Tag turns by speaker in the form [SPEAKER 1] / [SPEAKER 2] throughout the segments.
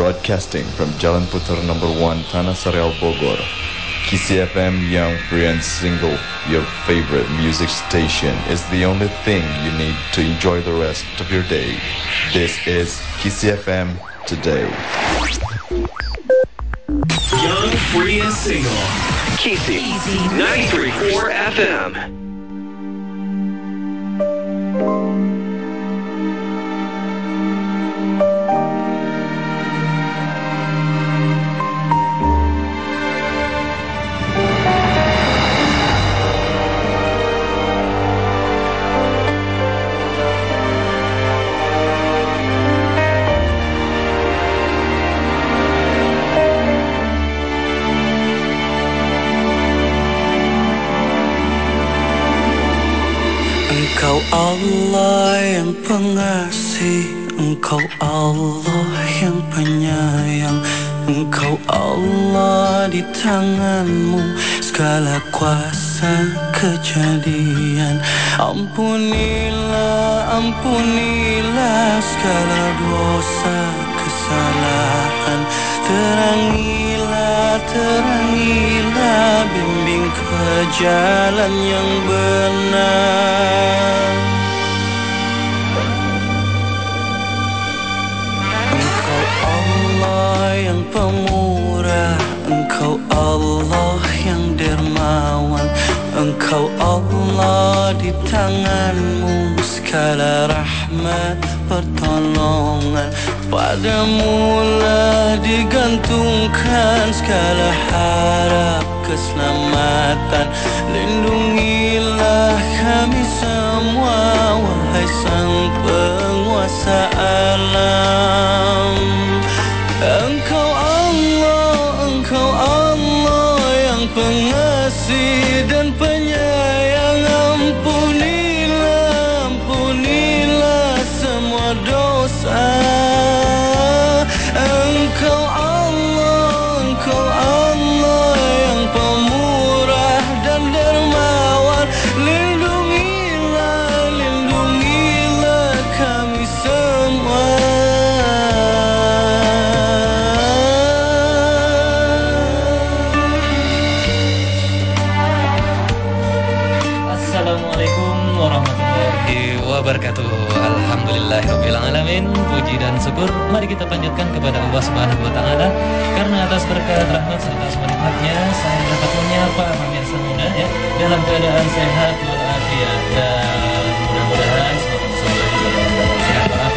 [SPEAKER 1] broadcasting from Jalan Putar number 1 Tanah Serial Bogor. KCFM Young Free and Single, your favorite music station, is the only thing you need to enjoy the rest of your day. This is KCFM Today.
[SPEAKER 2] Young, free, and single. Kisi 93.4 FM.
[SPEAKER 3] Engkau Allah yang penyayang. Engkau Allah di tanganmu. Segala kuasa kejadian. Ampunilah, ampunilah Segala dosa kesalahan. Terangilah, terangilah Bimbing ke jalan yang benar pemurah Engkau Allah yang dermawan. Engkau Allah di tanganmu Segala rahmat pertolongan. Padamu lah digantungkan Segala harap keselamatan. Lindungilah kami semua Wahai sang penguasa alam. Engkau pengasih dan penyayang
[SPEAKER 4] Puji dan syukur Mari kita panjatkan kepada Allah subhanahu wa ta'ala. Karena atas berkat rahmat serta semangatnya Saya dapat menyapa pemirsa muda ya Dalam keadaan sehat walafiat. Dan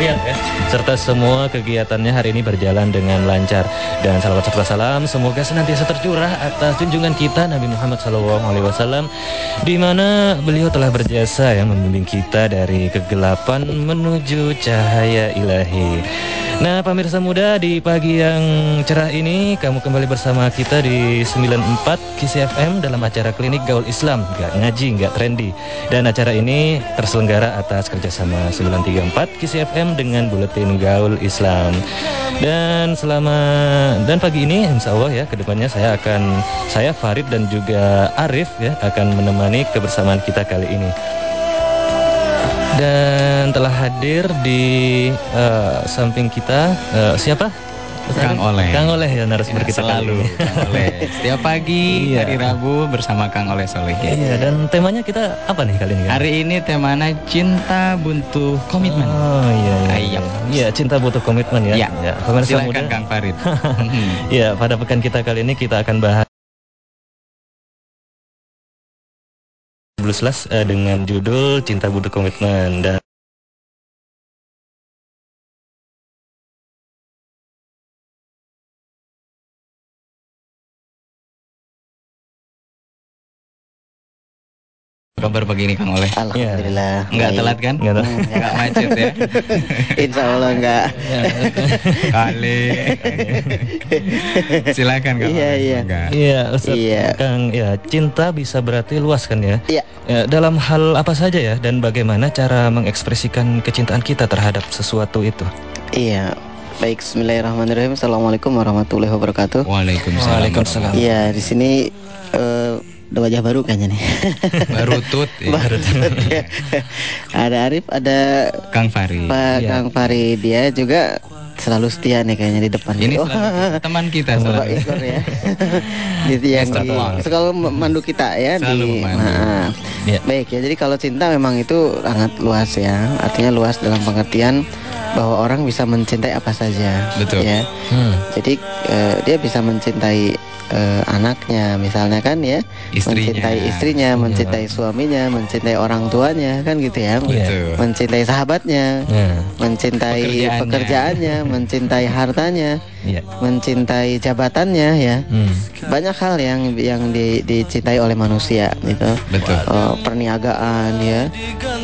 [SPEAKER 4] walafiat ya Serta semua kegiatannya hari ini berjalan dengan lancar Dan salawat serta salam Semoga senantiasa tercurah atas junjungan kita Nabi Muhammad SAW di mana beliau telah berjasa ya membimbing kita dari kegelapan menuju cahaya ilahi. Nah, pemirsa muda di pagi yang cerah ini kamu kembali bersama kita di 94 Kisi FM dalam acara klinik gaul Islam, nggak ngaji, nggak trendy. Dan acara ini terselenggara atas kerjasama 934 Kisi FM dengan Buletin Gaul Islam. Dan selama dan pagi ini insya Allah ya ke depannya saya akan saya Farid dan juga Arif ya akan menemani kebersamaan kita kali ini dan telah hadir di eh, samping kita eh, siapa
[SPEAKER 5] Kang? Oleh.
[SPEAKER 4] Kang Oleh ya narasumber kita kali
[SPEAKER 5] selalu. Kang Oleh. Setiap pagi
[SPEAKER 4] Iya.
[SPEAKER 5] hari Rabu bersama Kang Oleh Soleh.
[SPEAKER 4] Iya dan temanya kita apa nih kali ini? Kang?
[SPEAKER 5] Hari ini temanya cinta buntu komitmen.
[SPEAKER 4] Oh iya iya.
[SPEAKER 5] Ayam.
[SPEAKER 4] Iya cinta butuh komitmen ya.
[SPEAKER 5] Ya.
[SPEAKER 4] ya. Pemirsa
[SPEAKER 5] Silakan
[SPEAKER 4] muda.
[SPEAKER 5] Kang Farid.
[SPEAKER 4] Ya pada pekan kita kali ini kita akan bahas Blueslas eh, dengan judul Cinta Butuh Komitmen. Dan
[SPEAKER 5] Kabar pagi ini Kang Oleh.
[SPEAKER 6] Alhamdulillah.
[SPEAKER 5] Enggak
[SPEAKER 6] baik.
[SPEAKER 5] telat kan?
[SPEAKER 4] Nggak telat.
[SPEAKER 5] Enggak macet ya.
[SPEAKER 6] Insya Allah enggak.
[SPEAKER 5] Kali. Silakan Kang.
[SPEAKER 6] Iya, iya.
[SPEAKER 5] Enggak.
[SPEAKER 4] Iya, Ustaz
[SPEAKER 6] Iya.
[SPEAKER 4] Kang, ya cinta bisa berarti luas kan ya?
[SPEAKER 6] Iya.
[SPEAKER 4] Ya, dalam hal apa saja ya dan bagaimana cara mengekspresikan kecintaan kita terhadap sesuatu itu?
[SPEAKER 6] Iya. Baik, Bismillahirrahmanirrahim. Assalamualaikum warahmatullahi wabarakatuh.
[SPEAKER 5] Waalaikumsalam.
[SPEAKER 4] Waalaikumsalam.
[SPEAKER 6] Iya, di sini eh, ada wajah baru kayaknya nih.
[SPEAKER 5] Baru tut ya.
[SPEAKER 6] Baru tut, ya. ada Arif, ada
[SPEAKER 5] Kang Farid.
[SPEAKER 6] Pak
[SPEAKER 4] Iya.
[SPEAKER 6] Kang Farid dia juga selalu setia nih kayaknya di depan.
[SPEAKER 5] Ini
[SPEAKER 6] Oh.
[SPEAKER 5] teman kita
[SPEAKER 6] Bapak
[SPEAKER 5] selalu.
[SPEAKER 6] Igor ya. Jadi yang
[SPEAKER 5] Mr.
[SPEAKER 6] di, selalu memandu kita ya
[SPEAKER 5] Selalu
[SPEAKER 6] di
[SPEAKER 5] memandu.
[SPEAKER 6] Nah,
[SPEAKER 4] Ya.
[SPEAKER 6] Baik ya. Jadi kalau cinta memang itu sangat luas ya. Artinya luas dalam pengertian bahwa orang bisa mencintai apa saja.
[SPEAKER 5] Betul.
[SPEAKER 6] Ya.
[SPEAKER 4] Hmm.
[SPEAKER 6] Jadi eh, dia bisa mencintai eh, anaknya misalnya kan ya,
[SPEAKER 5] Istrinya.
[SPEAKER 6] mencintai istrinya, mencintai suaminya, mencintai orang tuanya kan gitu ya,
[SPEAKER 5] Betul.
[SPEAKER 6] mencintai sahabatnya,
[SPEAKER 4] Nah,
[SPEAKER 6] mencintai
[SPEAKER 5] Pekerjaannya.
[SPEAKER 6] pekerjaannya, mencintai hartanya,
[SPEAKER 4] iya.
[SPEAKER 6] mencintai jabatannya ya.
[SPEAKER 4] Hmm.
[SPEAKER 6] Banyak hal yang yang di- dicintai oleh manusia gitu.
[SPEAKER 5] Betul.
[SPEAKER 6] Eh, perniagaan ya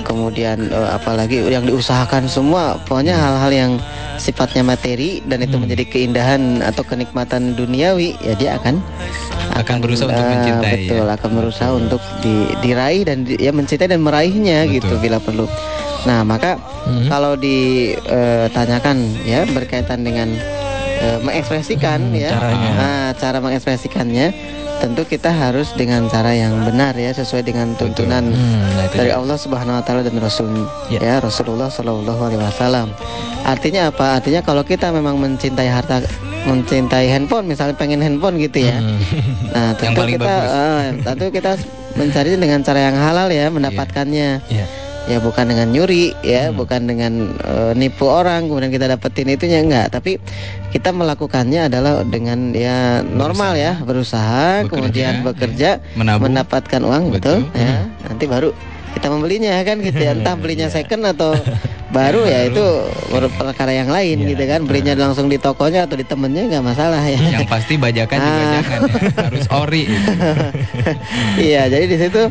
[SPEAKER 6] kemudian eh, apalagi yang diusahakan semua pokoknya hal-hal yang sifatnya materi dan itu menjadi keindahan atau kenikmatan duniawi ya dia akan
[SPEAKER 5] Akan berusaha untuk
[SPEAKER 6] eh,
[SPEAKER 5] mencintai,
[SPEAKER 6] betul
[SPEAKER 5] ya.
[SPEAKER 6] akan berusaha untuk di- diraih dan di- ya mencintai dan meraihnya
[SPEAKER 5] Betul.
[SPEAKER 6] gitu bila perlu nah maka
[SPEAKER 4] Mhm.
[SPEAKER 6] kalau ditanyakan ya berkaitan dengan eh, mengekspresikan ya
[SPEAKER 4] caranya.
[SPEAKER 6] nah, cara mengekspresikannya tentu kita harus dengan cara yang benar ya sesuai dengan tuntunan
[SPEAKER 4] Hmm, nah
[SPEAKER 6] dari. Allah Subhanahu wa taala dan Rasul
[SPEAKER 4] Ya.
[SPEAKER 6] ya Rasulullah Shallallahu alaihi wasallam. Artinya apa? Artinya kalau kita memang mencintai harta mencintai handphone misalnya pengen handphone gitu ya.
[SPEAKER 4] Hmm.
[SPEAKER 6] Nah, tentu kita
[SPEAKER 5] bagus.
[SPEAKER 6] eh, tentu kita mencari dengan cara yang halal ya mendapatkannya.
[SPEAKER 4] Iya.
[SPEAKER 6] Ya bukan dengan nyuri ya,
[SPEAKER 5] Hmm.
[SPEAKER 6] bukan dengan eh, nipu orang kemudian kita dapetin itunya enggak, tapi kita melakukannya adalah dengan ya normal ya, berusaha,
[SPEAKER 5] Bekerja,
[SPEAKER 6] kemudian
[SPEAKER 5] ya.
[SPEAKER 6] bekerja,
[SPEAKER 5] Menabung.
[SPEAKER 6] mendapatkan uang betul,
[SPEAKER 5] Betul.
[SPEAKER 6] ya. Nanti baru kita membelinya kan gitu ya, entah belinya second atau baru ya itu per- perkara yang lain
[SPEAKER 4] Iya.
[SPEAKER 6] gitu kan, belinya langsung di tokonya atau di temennya nggak masalah ya.
[SPEAKER 5] Yang pasti bajakan juga
[SPEAKER 6] Ah.
[SPEAKER 5] jangan ya. Harus ori.
[SPEAKER 6] Iya, jadi di situ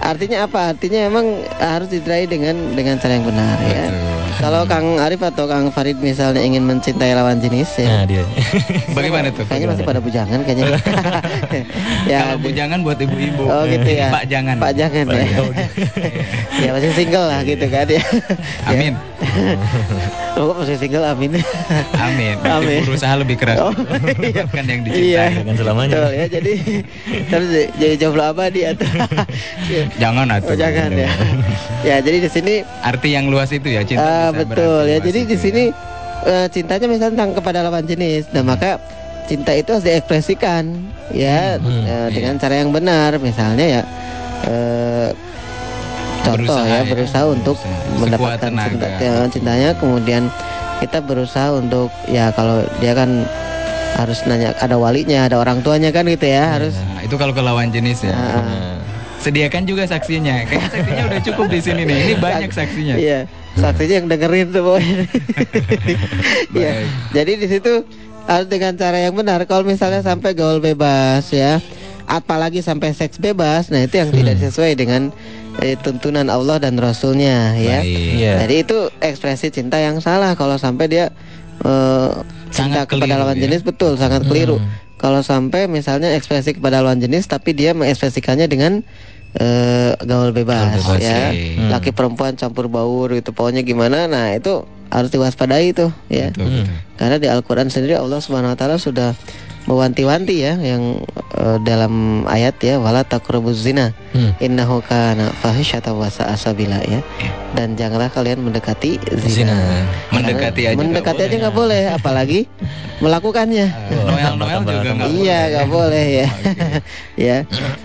[SPEAKER 6] artinya apa? Artinya emang harus diraih dengan dengan cara yang benar ya.
[SPEAKER 5] Betul.
[SPEAKER 6] Kalau Kang Arif atau Kang Farid misalnya ingin mencintai lawan jenis ya.
[SPEAKER 4] Nah, dia.
[SPEAKER 5] Bagaimana tuh?
[SPEAKER 6] Kayaknya masih pada bujangan kayaknya. ya,
[SPEAKER 5] Kalau bujangan buat ibu-ibu.
[SPEAKER 6] Oh gitu ya.
[SPEAKER 5] Pak jangan.
[SPEAKER 6] Pak jangan ya. ya masih single lah gitu kan ya.
[SPEAKER 5] Amin.
[SPEAKER 6] Oh masih single amin.
[SPEAKER 5] Amin.
[SPEAKER 6] Amin.
[SPEAKER 5] Berusaha lebih keras.
[SPEAKER 6] Oh, iya.
[SPEAKER 5] Bukan yang
[SPEAKER 6] Iya.
[SPEAKER 5] dicintai.
[SPEAKER 4] Dengan selamanya.
[SPEAKER 6] Betul ya. Jadi terus jadi jomblo abadi atau Ya.
[SPEAKER 5] Jangan atuh.
[SPEAKER 6] Oh, jangan ya. ya jadi di sini
[SPEAKER 5] Arti yang luas itu ya cinta.
[SPEAKER 6] Ah, betul ya. Jadi di
[SPEAKER 5] ya.
[SPEAKER 6] sini eh, cintanya misalnya tentang kepada lawan jenis. Nah, maka cinta itu harus diekspresikan ya
[SPEAKER 4] Hmm,
[SPEAKER 6] eh, dengan cara yang benar. Misalnya ya eh, contoh
[SPEAKER 5] Berusaha
[SPEAKER 6] ya,
[SPEAKER 5] ya,
[SPEAKER 6] berusaha untuk
[SPEAKER 5] berusaha.
[SPEAKER 6] Mendapatkan cinta, ya, cintanya kemudian kita berusaha untuk ya kalau dia kan harus nanya ada walinya, ada orang tuanya kan gitu ya, harus
[SPEAKER 5] Nah, itu kalau ke lawan jenis ya.
[SPEAKER 6] Ah,
[SPEAKER 5] Sediakan juga saksinya. Kayaknya saksinya udah cukup di sini nih. Ini banyak saksinya.
[SPEAKER 6] Iya, saksinya yang dengerin tuh pokoknya. Iya.
[SPEAKER 5] Baik.
[SPEAKER 6] Jadi di situ harus dengan cara yang benar. Kalau misalnya sampai gaul bebas ya, apalagi sampai seks bebas, nah itu yang tidak sesuai dengan eh, tuntunan Allah dan Rasulnya ya.
[SPEAKER 4] Iya.
[SPEAKER 6] Jadi itu ekspresi cinta yang salah kalau sampai dia eh, cinta kepada lawan
[SPEAKER 5] ya.
[SPEAKER 6] jenis betul sangat keliru. Kalau sampai misalnya ekspresi kepada lawan jenis tapi dia mengekspresikannya dengan eh, gaul bebas,
[SPEAKER 4] Gaul bebas,
[SPEAKER 6] ya.
[SPEAKER 5] oke.
[SPEAKER 4] Hmm.
[SPEAKER 6] Laki perempuan campur baur gitu pokoknya gimana. Nah, itu harus diwaspadai tuh ya.
[SPEAKER 5] Betul, betul.
[SPEAKER 6] Karena di Al-Qur'an sendiri Allah Subhanahu wa taala sudah mewanti-wanti ya yang eh, dalam ayat ya wala taqrabuz zina
[SPEAKER 4] Hmm.
[SPEAKER 6] innahu kana fahisyatan wa sa'a sabila ya. Dan janganlah kalian mendekati zina.
[SPEAKER 4] Zina.
[SPEAKER 5] Mendekati aja nggak
[SPEAKER 6] mendekati aja
[SPEAKER 5] boleh.
[SPEAKER 6] nggak boleh apalagi melakukannya.
[SPEAKER 5] Noel Noel juga nggak boleh.
[SPEAKER 6] iya, nggak boleh ya. ya.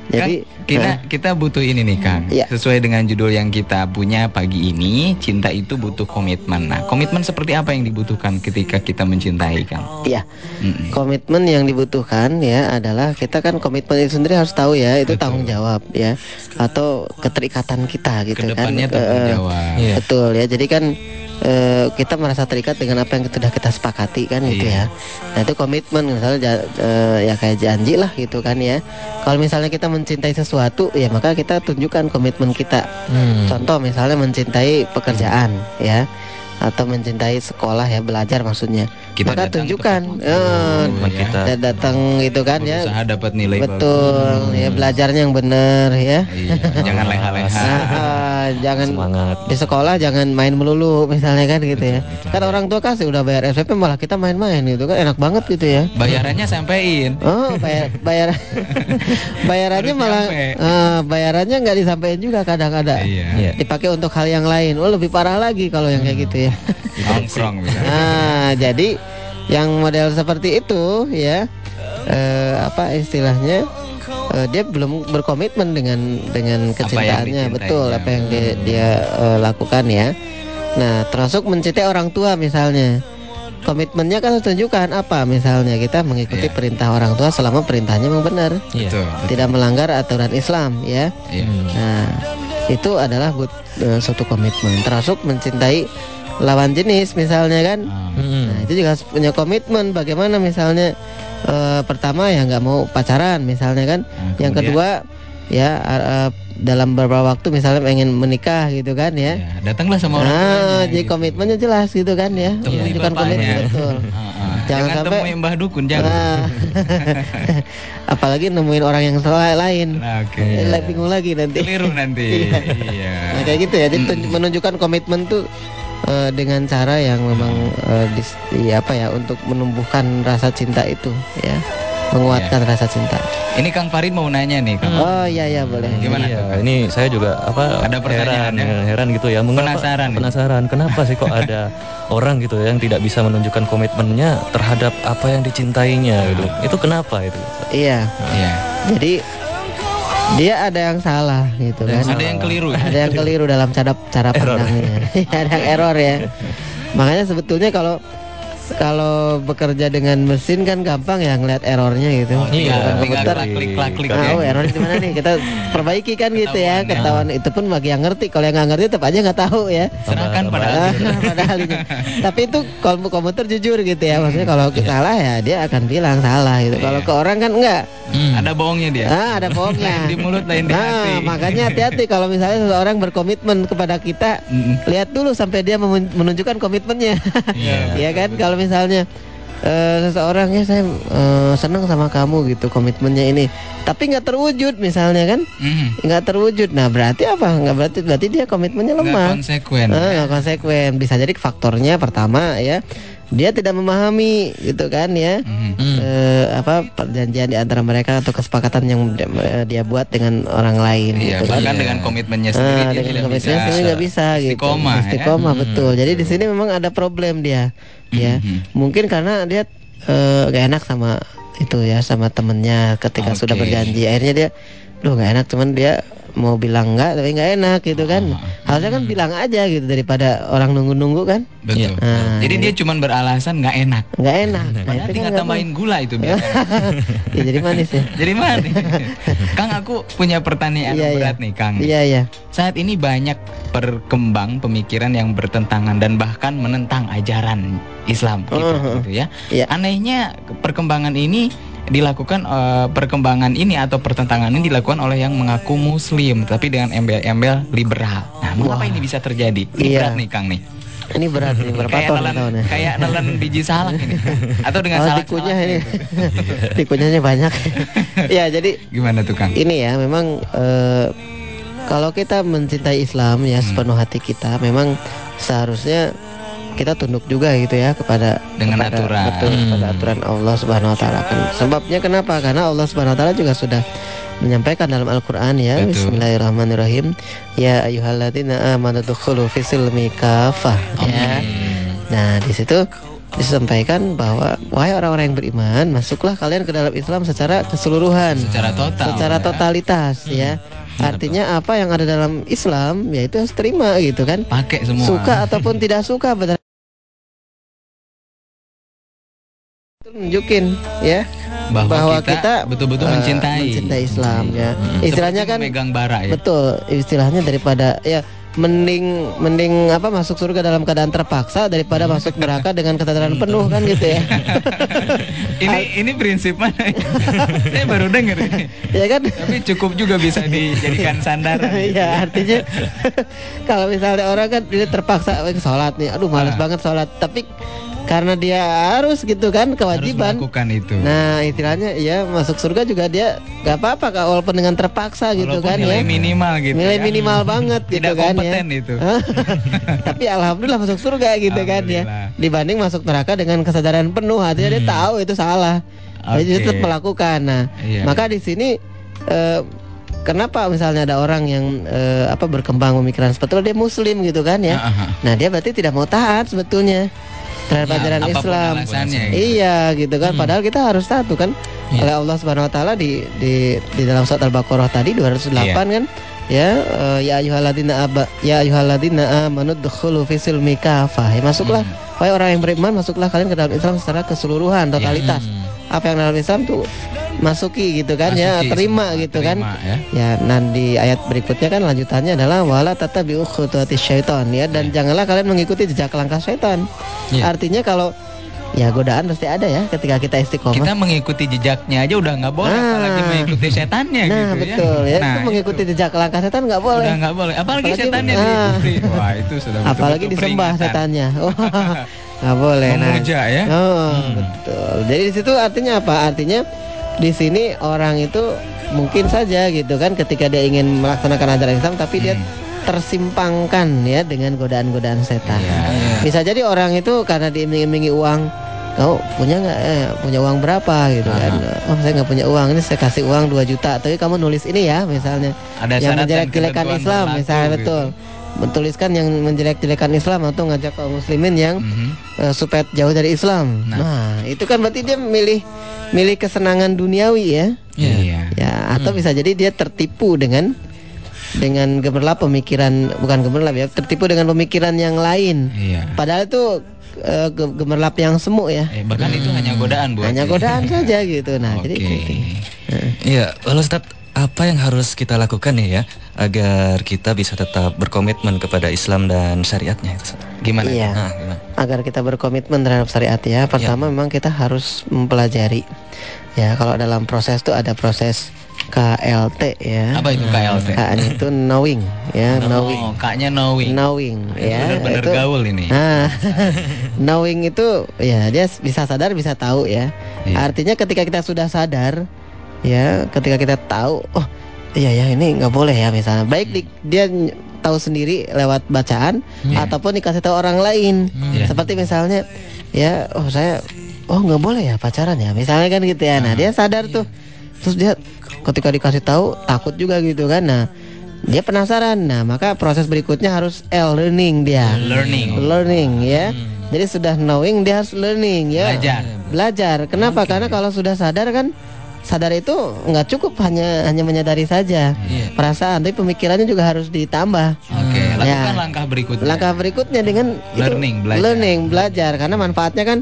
[SPEAKER 6] Jadi
[SPEAKER 5] kita kita butuh ini nih Kang.
[SPEAKER 6] Iya.
[SPEAKER 5] Sesuai dengan judul yang kita punya pagi ini, cinta itu butuh komitmen. Nah, komitmen seperti apa yang dibutuhkan ketika kita mencintai Kang?
[SPEAKER 6] Iya.
[SPEAKER 5] Mm-mm.
[SPEAKER 6] Komitmen yang dibutuhkan ya adalah kita kan komitmen itu sendiri harus tahu ya itu
[SPEAKER 5] Betul.
[SPEAKER 6] tanggung jawab ya atau keterikatan kita gitu
[SPEAKER 5] Ke depannya
[SPEAKER 6] kan.
[SPEAKER 5] tanggung
[SPEAKER 6] Eh,
[SPEAKER 4] Iya.
[SPEAKER 6] Betul ya. Jadi kan eh, kita merasa terikat dengan apa yang sudah kita sepakati kan gitu
[SPEAKER 5] Iya.
[SPEAKER 6] ya. Nah itu komitmen misalnya eh, ya kayak janji lah gitu kan ya. Kalau misalnya kita mencintai sesuatu ya maka kita tunjukkan komitmen kita.
[SPEAKER 4] Hmm.
[SPEAKER 6] Contoh misalnya mencintai pekerjaan ya atau mencintai sekolah ya belajar maksudnya.
[SPEAKER 5] Kita
[SPEAKER 6] maka
[SPEAKER 5] datang
[SPEAKER 6] tunjukkan Eh,
[SPEAKER 4] Teman kita.
[SPEAKER 6] dan datang gitu kan ya
[SPEAKER 5] dapat nilai
[SPEAKER 6] betul ya belajarnya yang benar ya
[SPEAKER 5] bagus. Iya, jangan leha-leha.
[SPEAKER 6] Nah, ah, jangan
[SPEAKER 4] Semangat.
[SPEAKER 6] di sekolah jangan main melulu misalnya kan gitu ya kan orang tua kasih udah bayar SPP malah kita main-main gitu kan enak banget gitu ya
[SPEAKER 5] Bayarannya sampein.
[SPEAKER 6] Oh, bayar bayar bayarannya
[SPEAKER 5] Harus
[SPEAKER 6] malah eh, bayarannya nggak disampaikan juga kadang-kadang.
[SPEAKER 5] Iya.
[SPEAKER 4] Iya.
[SPEAKER 6] Dipakai untuk hal yang lain. Oh, lebih parah lagi kalau yang kayak gitu ya.
[SPEAKER 5] Nongkrong
[SPEAKER 6] nah, jadi yang model seperti itu ya eh, apa istilahnya eh, dia belum berkomitmen dengan dengan kecintaannya
[SPEAKER 5] dicintainya.
[SPEAKER 6] betul apa yang dia, dia, eh, lakukan ya. Nah, termasuk mencintai orang tua misalnya. Komitmennya kan tunjukkan apa misalnya kita mengikuti
[SPEAKER 5] Iya.
[SPEAKER 6] perintah orang tua selama perintahnya memang benar,
[SPEAKER 4] Iya.
[SPEAKER 5] Betul.
[SPEAKER 6] tidak melanggar aturan Islam ya.
[SPEAKER 5] Iya.
[SPEAKER 6] Nah, itu adalah but, eh, suatu komitmen. Termasuk mencintai lawan jenis misalnya kan.
[SPEAKER 5] Ah.
[SPEAKER 6] Itu juga harus punya komitmen bagaimana misalnya eh, pertama ya nggak mau pacaran misalnya kan.
[SPEAKER 5] Nah,
[SPEAKER 6] Yang kedua ya eh, dalam beberapa waktu misalnya pengen menikah gitu kan ya.
[SPEAKER 5] Ya, datanglah sama orang
[SPEAKER 6] Nah,
[SPEAKER 5] tuanya,
[SPEAKER 6] jadi
[SPEAKER 5] gitu.
[SPEAKER 6] komitmennya jelas gitu kan ya. Menunjukkan
[SPEAKER 5] bapaknya.
[SPEAKER 6] komitmen betul.
[SPEAKER 5] Ah, ah.
[SPEAKER 6] Jangan
[SPEAKER 5] Jangan,
[SPEAKER 6] sampai-
[SPEAKER 5] temui Mbah Dukun, jangan.
[SPEAKER 6] Nah, apalagi nemuin orang yang salah lain.
[SPEAKER 5] Nah.
[SPEAKER 6] Eh, lah, bingung lagi nanti.
[SPEAKER 5] Keliru nanti.
[SPEAKER 6] Iya.
[SPEAKER 5] Iya.
[SPEAKER 6] Nah, kayak gitu ya. Jadi tun- menunjukkan komitmen tuh eh, dengan cara yang memang eh, dis- di apa ya untuk menumbuhkan rasa cinta itu ya. Menguatkan
[SPEAKER 5] Iya.
[SPEAKER 6] rasa cinta.
[SPEAKER 5] Ini Kang Farid mau nanya nih, Kang.
[SPEAKER 6] Oh iya iya boleh.
[SPEAKER 5] Gimana
[SPEAKER 4] Iya, ini saya juga apa
[SPEAKER 5] Ada pertanyaan
[SPEAKER 4] heran,
[SPEAKER 5] ya?
[SPEAKER 4] heran gitu ya. Mengapa-
[SPEAKER 5] Penasaran ya?
[SPEAKER 4] Penasaran. Kenapa sih kok ada orang gitu yang tidak bisa menunjukkan komitmennya terhadap apa yang dicintainya gitu. Itu kenapa itu?
[SPEAKER 6] Iya.
[SPEAKER 5] Iya.
[SPEAKER 6] Jadi dia ada yang salah gitu kan.
[SPEAKER 5] Ada yang keliru. ya?
[SPEAKER 6] ada yang keliru dalam cara cara pandangnya. ada yang error ya. Makanya sebetulnya kalau kalau bekerja dengan mesin kan gampang ya ngeliat errornya gitu.
[SPEAKER 5] Oh, tinggal
[SPEAKER 6] komputer.
[SPEAKER 5] klik klik klik
[SPEAKER 6] Ah,
[SPEAKER 5] ya.
[SPEAKER 6] oh, errornya di mana nih? Kita perbaiki kan gitu ya.
[SPEAKER 5] Ketahuan, ya.
[SPEAKER 6] Itu pun bagi yang ngerti. Kalau yang nggak ngerti tetap aja nggak tahu ya.
[SPEAKER 5] Serahkan pada
[SPEAKER 6] Ah, pada ahlinya. Tapi itu kalau komputer jujur gitu ya. Maksudnya kalau salah ya dia akan bilang salah gitu. Kalau
[SPEAKER 5] Iya.
[SPEAKER 6] ke orang kan enggak.
[SPEAKER 5] Ada bohongnya dia.
[SPEAKER 6] Ah, ada bohongnya.
[SPEAKER 5] Lain di mulut, lain di
[SPEAKER 6] Nah,
[SPEAKER 5] hati.
[SPEAKER 6] makanya hati-hati kalau misalnya seseorang berkomitmen kepada kita,
[SPEAKER 5] Mm-mm.
[SPEAKER 6] lihat dulu sampai dia menunjukkan komitmennya.
[SPEAKER 5] Iya.
[SPEAKER 6] Iya kan? Kalau misalnya eh, seseorang ya saya eh, senang sama kamu gitu komitmennya ini, tapi nggak terwujud misalnya kan?
[SPEAKER 5] Mm.
[SPEAKER 6] Nggak terwujud. Nah, berarti apa? Nggak berarti berarti dia komitmennya
[SPEAKER 5] Nggak
[SPEAKER 6] lemah.
[SPEAKER 5] konsekuen.
[SPEAKER 6] Ah, nggak konsekuen. Bisa jadi faktornya pertama ya, dia tidak memahami gitu kan ya.
[SPEAKER 5] Mhm.
[SPEAKER 6] Eh, apa perjanjian di antara mereka atau kesepakatan yang dia, dia buat dengan orang lain
[SPEAKER 5] Iya,
[SPEAKER 6] gitu kan.
[SPEAKER 5] bahkan dengan komitmennya sendiri
[SPEAKER 6] Ah,
[SPEAKER 5] dia
[SPEAKER 6] dengan
[SPEAKER 5] tidak
[SPEAKER 6] komitmennya
[SPEAKER 5] bisa.
[SPEAKER 6] sendiri nggak bisa gitu.
[SPEAKER 5] Istiqomah, ya.
[SPEAKER 6] Istiqomah, betul. Jadi di sini memang ada problem dia, ya.
[SPEAKER 5] Mhm.
[SPEAKER 6] Mungkin karena dia eh, gak enak sama itu ya, sama temennya ketika
[SPEAKER 5] Oke.
[SPEAKER 6] sudah berjanji. Akhirnya dia, duh gak enak, cuman dia mau bilang enggak tapi nggak enak gitu kan.
[SPEAKER 5] Ah.
[SPEAKER 6] Harusnya kan bilang aja gitu daripada orang nunggu-nunggu kan.
[SPEAKER 5] Betul.
[SPEAKER 6] Ah,
[SPEAKER 5] Jadi dia cuma beralasan nggak enak.
[SPEAKER 6] nggak enak. Nah,
[SPEAKER 5] Padahal tinggal
[SPEAKER 6] nggak
[SPEAKER 5] tambahin gula itu biasanya.
[SPEAKER 6] ya, jadi manis ya.
[SPEAKER 5] Jadi mana? Kang aku punya pertanyaan
[SPEAKER 6] Iya, iya.
[SPEAKER 5] berat nih Kang.
[SPEAKER 6] Iya iya.
[SPEAKER 5] Saat ini banyak berkembang pemikiran yang bertentangan dan bahkan menentang ajaran Islam gitu,
[SPEAKER 6] Uh-huh.
[SPEAKER 5] gitu ya.
[SPEAKER 6] Iya.
[SPEAKER 5] Anehnya perkembangan ini dilakukan eh, perkembangan ini atau pertentangan ini dilakukan oleh yang mengaku muslim tapi dengan embel-embel liberal. Nah, mengapa
[SPEAKER 6] Wah.
[SPEAKER 5] ini bisa terjadi? Ini
[SPEAKER 6] Iya.
[SPEAKER 5] berat nih Kang nih.
[SPEAKER 6] Ini berat nih berapa
[SPEAKER 5] kayak nelan,
[SPEAKER 6] tahunnya?
[SPEAKER 5] kayak nelan biji salak ini. Atau dengan
[SPEAKER 6] Oh,
[SPEAKER 5] salak
[SPEAKER 6] tikunya ini. Tikunyanya banyak. ya, jadi
[SPEAKER 5] Gimana tuh Kang?
[SPEAKER 6] ini ya memang eh, kalau kita mencintai Islam ya
[SPEAKER 5] Hmm.
[SPEAKER 6] sepenuh hati kita memang seharusnya kita tunduk juga gitu ya kepada
[SPEAKER 5] Dengan
[SPEAKER 6] kepada-
[SPEAKER 5] aturan.
[SPEAKER 6] betul
[SPEAKER 5] Hmm.
[SPEAKER 6] kepada aturan Allah Subhanahu wa taala kan sebabnya kenapa karena Allah Subhanahu wa taala juga sudah menyampaikan dalam Al-Qur'an ya
[SPEAKER 5] Betul.
[SPEAKER 6] Bismillahirrahmanirrahim ya ayyuhalladzina amanu dukhulu fisilmi kafah ya nah di situ disampaikan bahwa wahai orang-orang yang beriman masuklah kalian ke dalam Islam secara keseluruhan
[SPEAKER 5] Secara total.
[SPEAKER 6] secara
[SPEAKER 5] ya.
[SPEAKER 6] totalitas ya. Artinya apa yang ada dalam Islam ya itu harus terima gitu kan.
[SPEAKER 5] Pakai semua.
[SPEAKER 6] Suka ataupun tidak suka benar. Tunjukin ya
[SPEAKER 5] bahwa,
[SPEAKER 6] bahwa
[SPEAKER 5] kita, betul-betul
[SPEAKER 6] eh,
[SPEAKER 5] mencintai.
[SPEAKER 6] mencintai Islam ya.
[SPEAKER 5] Hmm.
[SPEAKER 6] Istilahnya
[SPEAKER 5] Seperti
[SPEAKER 6] kan
[SPEAKER 5] megang bara ya.
[SPEAKER 6] betul istilahnya daripada ya mending mending apa masuk surga dalam keadaan terpaksa daripada masuk neraka dengan kesadaran penuh kan gitu ya.
[SPEAKER 5] ini ini prinsip mana? Saya baru dengar
[SPEAKER 6] ya kan?
[SPEAKER 5] Tapi cukup juga bisa dijadikan sandaran.
[SPEAKER 6] Iya artinya kalau misalnya orang kan dia terpaksa "Eh, sholat nih, aduh males
[SPEAKER 5] Ah.
[SPEAKER 6] banget sholat, tapi karena dia harus gitu kan kewajiban.
[SPEAKER 5] Harus melakukan itu.
[SPEAKER 6] Nah istilahnya ya masuk surga juga dia gak apa-apa kak walaupun dengan terpaksa gitu kan
[SPEAKER 5] nilai
[SPEAKER 6] ya.
[SPEAKER 5] minimal gitu.
[SPEAKER 6] Nilai
[SPEAKER 5] ya.
[SPEAKER 6] minimal banget gitu
[SPEAKER 5] Tidak
[SPEAKER 6] kan
[SPEAKER 5] kompeten
[SPEAKER 6] ya.
[SPEAKER 5] itu.
[SPEAKER 6] Tapi alhamdulillah masuk surga gitu kan ya. Dibanding masuk neraka dengan kesadaran penuh artinya dia tahu itu salah. Jadi dia
[SPEAKER 5] Oke.
[SPEAKER 6] tetap melakukan. Nah,
[SPEAKER 5] Iya.
[SPEAKER 6] maka di sini eh, kenapa misalnya ada orang yang eh, apa berkembang pemikiran itu dia muslim gitu kan ya.
[SPEAKER 5] Aha.
[SPEAKER 6] Nah, dia berarti tidak mau taat sebetulnya terhadap
[SPEAKER 5] Ya,
[SPEAKER 6] ajaran Islam.
[SPEAKER 5] gitu.
[SPEAKER 6] Iya, gitu kan. Padahal kita harus tuh kan.
[SPEAKER 5] Iya.
[SPEAKER 6] Oleh Allah Subhanahu wa taala di di di dalam surat Al-Baqarah tadi 208
[SPEAKER 5] Iya.
[SPEAKER 6] kan. Ya, eh, ya ayyuhalladzina aba ya ayyuhalladzina amanu dkhulu fi silmi kafah. Ya, masuklah
[SPEAKER 5] Hmm.
[SPEAKER 6] wahai orang yang beriman, masuklah kalian ke dalam Islam secara keseluruhan, totalitas. Apa yang dalam Islam tuh masuki gitu kan ya,
[SPEAKER 5] Masuki
[SPEAKER 6] terima
[SPEAKER 5] semua,
[SPEAKER 6] gitu kan.
[SPEAKER 5] terima, ya.
[SPEAKER 6] Ya, dan di ayat berikutnya kan lanjutannya adalah wala tatabi'u khutuwatis syaitan ya dan janganlah kalian mengikuti jejak langkah syaitan.
[SPEAKER 5] Iya.
[SPEAKER 6] Artinya kalau ya godaan pasti ada ya ketika kita istiqomah.
[SPEAKER 5] Kita mengikuti jejaknya aja udah nggak boleh,
[SPEAKER 6] Ah.
[SPEAKER 5] apalagi mengikuti setannya
[SPEAKER 6] nah,
[SPEAKER 5] gitu
[SPEAKER 6] betul ya.
[SPEAKER 5] Nah,
[SPEAKER 6] itu mengikuti jejak langkah setan nggak boleh.
[SPEAKER 5] Udah nggak boleh, apalagi,
[SPEAKER 6] Apalagi-
[SPEAKER 5] setannya
[SPEAKER 6] ah.
[SPEAKER 5] diikuti. Wah itu sudah betul-betul
[SPEAKER 6] Apalagi disembah
[SPEAKER 5] peringatan.
[SPEAKER 6] setannya. Wah, nggak boleh. Nah,
[SPEAKER 5] Memuja ya.
[SPEAKER 6] Oh, betul. Jadi di situ artinya apa? Artinya di sini orang itu mungkin saja gitu kan ketika dia ingin melaksanakan ajaran Islam tapi dia tersimpangkan ya dengan godaan-godaan setan.
[SPEAKER 5] Iya.
[SPEAKER 6] Bisa jadi orang itu karena diiming-imingi uang, kau punya nggak eh, punya uang berapa gitu kan? Oh saya nggak punya uang, ini saya kasih uang 2 juta, tapi kamu nulis ini ya misalnya
[SPEAKER 5] Ada
[SPEAKER 6] yang
[SPEAKER 5] dan
[SPEAKER 6] menjelek-jelekan Islam,
[SPEAKER 5] berlaku
[SPEAKER 6] misalnya
[SPEAKER 5] gitu.
[SPEAKER 6] betul. Mentuliskan yang menjelek-jelekan Islam atau ngajak kaum muslimin yang
[SPEAKER 5] Mhm.
[SPEAKER 6] eh, supaya jauh dari Islam.
[SPEAKER 5] Nah.
[SPEAKER 6] Nah. itu kan berarti dia milih milih kesenangan duniawi ya.
[SPEAKER 5] Iya.
[SPEAKER 6] Ya, atau bisa jadi dia tertipu dengan dengan gemerlap pemikiran bukan gemerlap ya, tertipu dengan pemikiran yang lain.
[SPEAKER 5] Iya.
[SPEAKER 6] Padahal itu ge- gemerlap yang semu ya.
[SPEAKER 5] Eh, bahkan itu hanya godaan buat
[SPEAKER 6] Hanya godaan saja gitu. Nah,
[SPEAKER 5] Oke.
[SPEAKER 6] jadi penting.
[SPEAKER 7] Iya, lalu Ustaz, apa yang harus kita lakukan nih ya agar kita bisa tetap berkomitmen kepada Islam dan syariatnya itu?
[SPEAKER 5] Gimana?
[SPEAKER 6] Iya.
[SPEAKER 7] Nah, gimana?
[SPEAKER 6] agar kita berkomitmen terhadap syariat ya. Pertama memang kita harus mempelajari. Ya, kalau dalam proses itu ada proses KLT ya.
[SPEAKER 5] Apa itu KLT?
[SPEAKER 6] K-nya itu knowing ya, knowing.
[SPEAKER 5] Oh, kaknya knowing.
[SPEAKER 6] Knowing ya.
[SPEAKER 5] Bener-bener
[SPEAKER 6] itu-
[SPEAKER 5] gaul ini.
[SPEAKER 6] Ah, knowing itu ya dia bisa sadar bisa tahu ya.
[SPEAKER 5] Iya.
[SPEAKER 6] Artinya ketika kita sudah sadar ya, ketika kita tahu oh iya ya ini nggak boleh ya misalnya. Baik di- dia tahu sendiri lewat bacaan
[SPEAKER 5] Iya.
[SPEAKER 6] ataupun dikasih tahu orang lain.
[SPEAKER 5] Iya.
[SPEAKER 6] Seperti misalnya ya oh saya oh nggak boleh ya pacaran ya misalnya kan gitu ya. Nah, dia sadar tuh. Terus dia ketika dikasih tahu takut juga gitu kan. Nah, dia penasaran. Nah, maka proses berikutnya harus L learning dia.
[SPEAKER 5] Learning.
[SPEAKER 6] Learning ya. Jadi sudah knowing dia harus learning ya.
[SPEAKER 5] Belajar.
[SPEAKER 6] Belajar. Kenapa? Karena kalau sudah sadar kan sadar itu nggak cukup hanya hanya menyadari saja
[SPEAKER 5] Iya.
[SPEAKER 6] perasaan, tapi pemikirannya juga harus ditambah.
[SPEAKER 5] Oke, lakukan
[SPEAKER 6] Ya.
[SPEAKER 5] langkah berikutnya.
[SPEAKER 6] Langkah berikutnya dengan itu,
[SPEAKER 5] Learning, belajar.
[SPEAKER 6] learning, belajar karena manfaatnya kan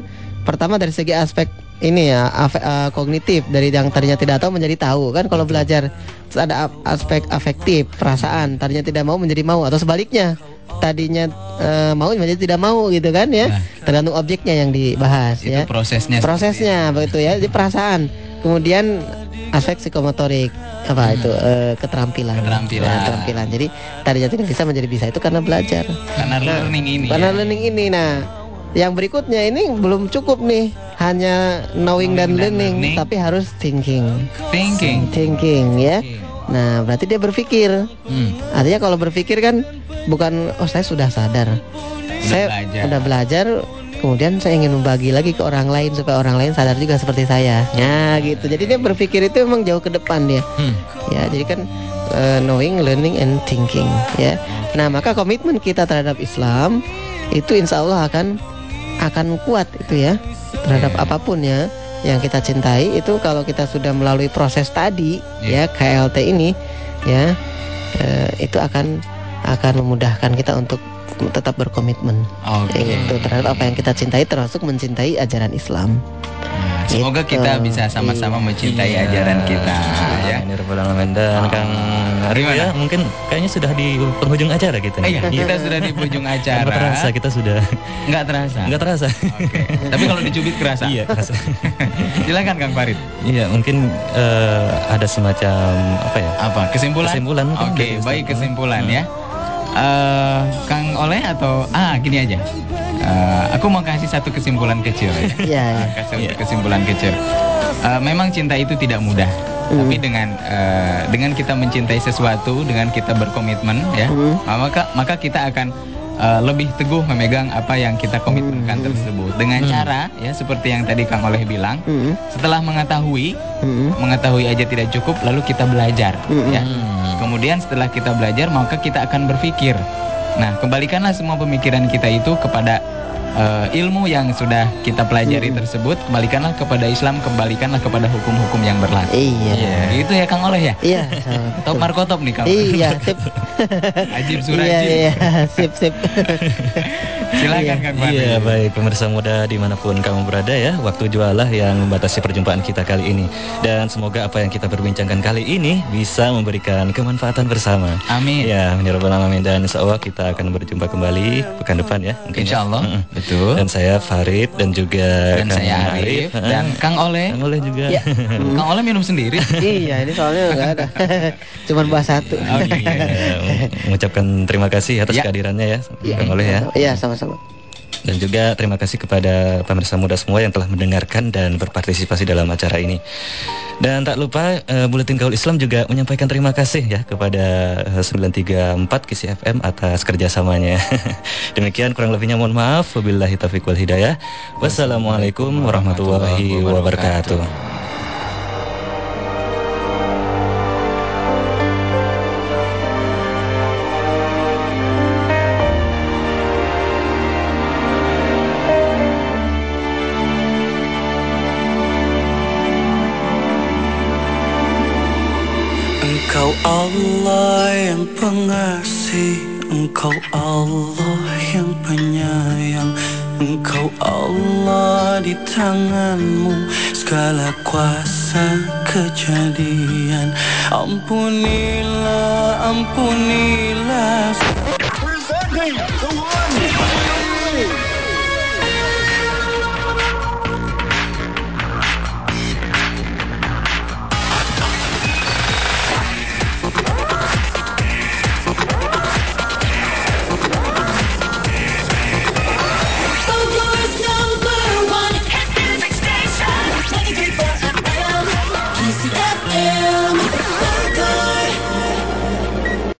[SPEAKER 6] pertama dari segi aspek ini ya eh, kognitif dari yang tadinya tidak tahu menjadi tahu kan kalau belajar terus ada aspek afektif perasaan tadinya tidak mau menjadi mau atau sebaliknya tadinya eh, mau menjadi tidak mau gitu kan ya
[SPEAKER 5] Nah.
[SPEAKER 6] tergantung objeknya yang dibahas
[SPEAKER 5] Itu
[SPEAKER 6] ya
[SPEAKER 5] prosesnya.
[SPEAKER 6] prosesnya begitu ya jadi perasaan kemudian aspek psikomotorik apa itu eh, keterampilan
[SPEAKER 5] Keterampilan.
[SPEAKER 6] Nah, keterampilan jadi tadinya tidak bisa menjadi bisa itu karena belajar
[SPEAKER 5] Karena learning ini.
[SPEAKER 6] karena
[SPEAKER 5] ya.
[SPEAKER 6] learning ini nah yang berikutnya ini belum cukup nih hanya knowing dan
[SPEAKER 5] Knowing dan
[SPEAKER 6] learning,
[SPEAKER 5] learning.
[SPEAKER 6] tapi harus thinking
[SPEAKER 5] Thinking.
[SPEAKER 6] thinking ya nah berarti dia berpikir
[SPEAKER 5] Hmm.
[SPEAKER 6] artinya kalau berpikir kan bukan oh saya sudah sadar saya
[SPEAKER 5] belajar.
[SPEAKER 6] udah belajar kemudian saya ingin membagi lagi ke orang lain supaya orang lain sadar juga seperti saya ya gitu jadi dia berpikir itu memang jauh ke depan dia
[SPEAKER 5] Hmm.
[SPEAKER 6] ya jadi kan eh, knowing learning and thinking ya nah maka komitmen kita terhadap Islam itu insya Allah akan akan kuat itu ya terhadap apa pun ya yang kita cintai. Itu kalau kita sudah melalui proses tadi ya KLT ini ya eh, itu akan akan memudahkan kita untuk tetap berkomitmen.
[SPEAKER 5] Oke.
[SPEAKER 6] itu terhadap apa yang kita cintai termasuk mencintai ajaran Islam
[SPEAKER 5] Semoga
[SPEAKER 6] Gitu.
[SPEAKER 5] kita bisa sama-sama mencintai
[SPEAKER 7] Iya.
[SPEAKER 5] ajaran kita ya.
[SPEAKER 7] Amin ya rabbal alamin. dan Kang Rio ya mungkin kayaknya sudah di penghujung acara kita nih.
[SPEAKER 5] Iya, kita sudah di ujung acara.
[SPEAKER 7] Nggak terasa kita sudah
[SPEAKER 5] Nggak terasa.
[SPEAKER 7] nggak terasa.
[SPEAKER 5] Oke. Tapi kalau dicubit kerasa.
[SPEAKER 7] Iya, terasa.
[SPEAKER 5] Silakan Kang Farid.
[SPEAKER 7] Iya, mungkin eh, ada semacam apa ya?
[SPEAKER 5] Apa? Kesimpulan?
[SPEAKER 7] Kesimpulan
[SPEAKER 5] Oke,
[SPEAKER 7] Ustaz.
[SPEAKER 5] baik kesimpulan ya. Eh, Kang Oleh atau ah gini aja. Eh, aku mau kasih satu kesimpulan kecil ya.
[SPEAKER 6] Iya, iya.
[SPEAKER 5] Kasih satu kesimpulan kecil. Eh, memang cinta itu tidak mudah. Tapi dengan eh, dengan kita mencintai sesuatu, dengan kita berkomitmen ya, maka maka kita akan eh, lebih teguh memegang apa yang kita komitmenkan tersebut. Dengan cara ya seperti yang tadi Kang Oleh bilang,
[SPEAKER 6] Mm-mm.
[SPEAKER 5] setelah mengetahui
[SPEAKER 6] Mm-mm.
[SPEAKER 5] mengetahui aja tidak cukup lalu kita belajar ya. Kemudian setelah kita belajar maka kita akan berpikir. Nah, kembalikanlah semua pemikiran kita itu kepada eh, ilmu yang sudah kita pelajari tersebut, kembalikanlah kepada Islam, kembalikanlah kepada hukum-hukum yang berlaku.
[SPEAKER 6] Iya.
[SPEAKER 5] Gitu ya Kang Oleh ya?
[SPEAKER 6] Iya.
[SPEAKER 5] Top Marco top nih Kang.
[SPEAKER 6] Iya, sip.
[SPEAKER 5] Ajib
[SPEAKER 6] Iya,
[SPEAKER 5] Suraji.
[SPEAKER 6] iya, sip, sip.
[SPEAKER 5] Silakan Kang Fahri.
[SPEAKER 4] Iya baik pemirsa muda di mana pun kamu berada ya Waktu jualah yang membatasi perjumpaan kita kali ini Dan semoga apa yang kita berbincangkan kali ini Bisa memberikan kemanfaatan bersama
[SPEAKER 5] Amin.
[SPEAKER 4] Ya ya Rabbal Alamin Dan insya Allah kita akan berjumpa kembali pekan depan ya mungkin
[SPEAKER 5] Insya
[SPEAKER 4] ya.
[SPEAKER 5] Allah,
[SPEAKER 4] Mm-mm.
[SPEAKER 5] betul.
[SPEAKER 4] Dan saya Farid dan juga
[SPEAKER 5] Dan
[SPEAKER 4] Kang
[SPEAKER 5] saya Arif
[SPEAKER 4] Heeh.
[SPEAKER 5] dan Kang Oleh.
[SPEAKER 4] Kang Oleh juga
[SPEAKER 6] Iya.
[SPEAKER 5] Kang Oleh minum sendiri.
[SPEAKER 6] Iya, ini soalnya nggak ada. Cuman bahas satu.
[SPEAKER 5] Oke.
[SPEAKER 4] Ya, mengucapkan terima kasih atas
[SPEAKER 5] Ya.
[SPEAKER 4] kehadirannya ya
[SPEAKER 6] Iya.
[SPEAKER 4] Oleh ya
[SPEAKER 6] Iya, sama-sama.
[SPEAKER 4] Dan juga terima kasih kepada pemirsa muda semua yang telah mendengarkan dan berpartisipasi dalam acara ini. Dan tak lupa eh, Buletin Gaul Islam juga menyampaikan terima kasih ya kepada eh, 934 Kisi FM atas kerjasamanya. Demikian kurang lebihnya mohon maaf. Wabillahi taufiq wal hidayah. Wassalamualaikum warahmatullahi wabarakatuh.
[SPEAKER 3] Allah yang pengasih Engkau Allah yang penyayang. Engkau Allah di tanganmu Segala kuasa kejadian. Ampunilah, ampunilah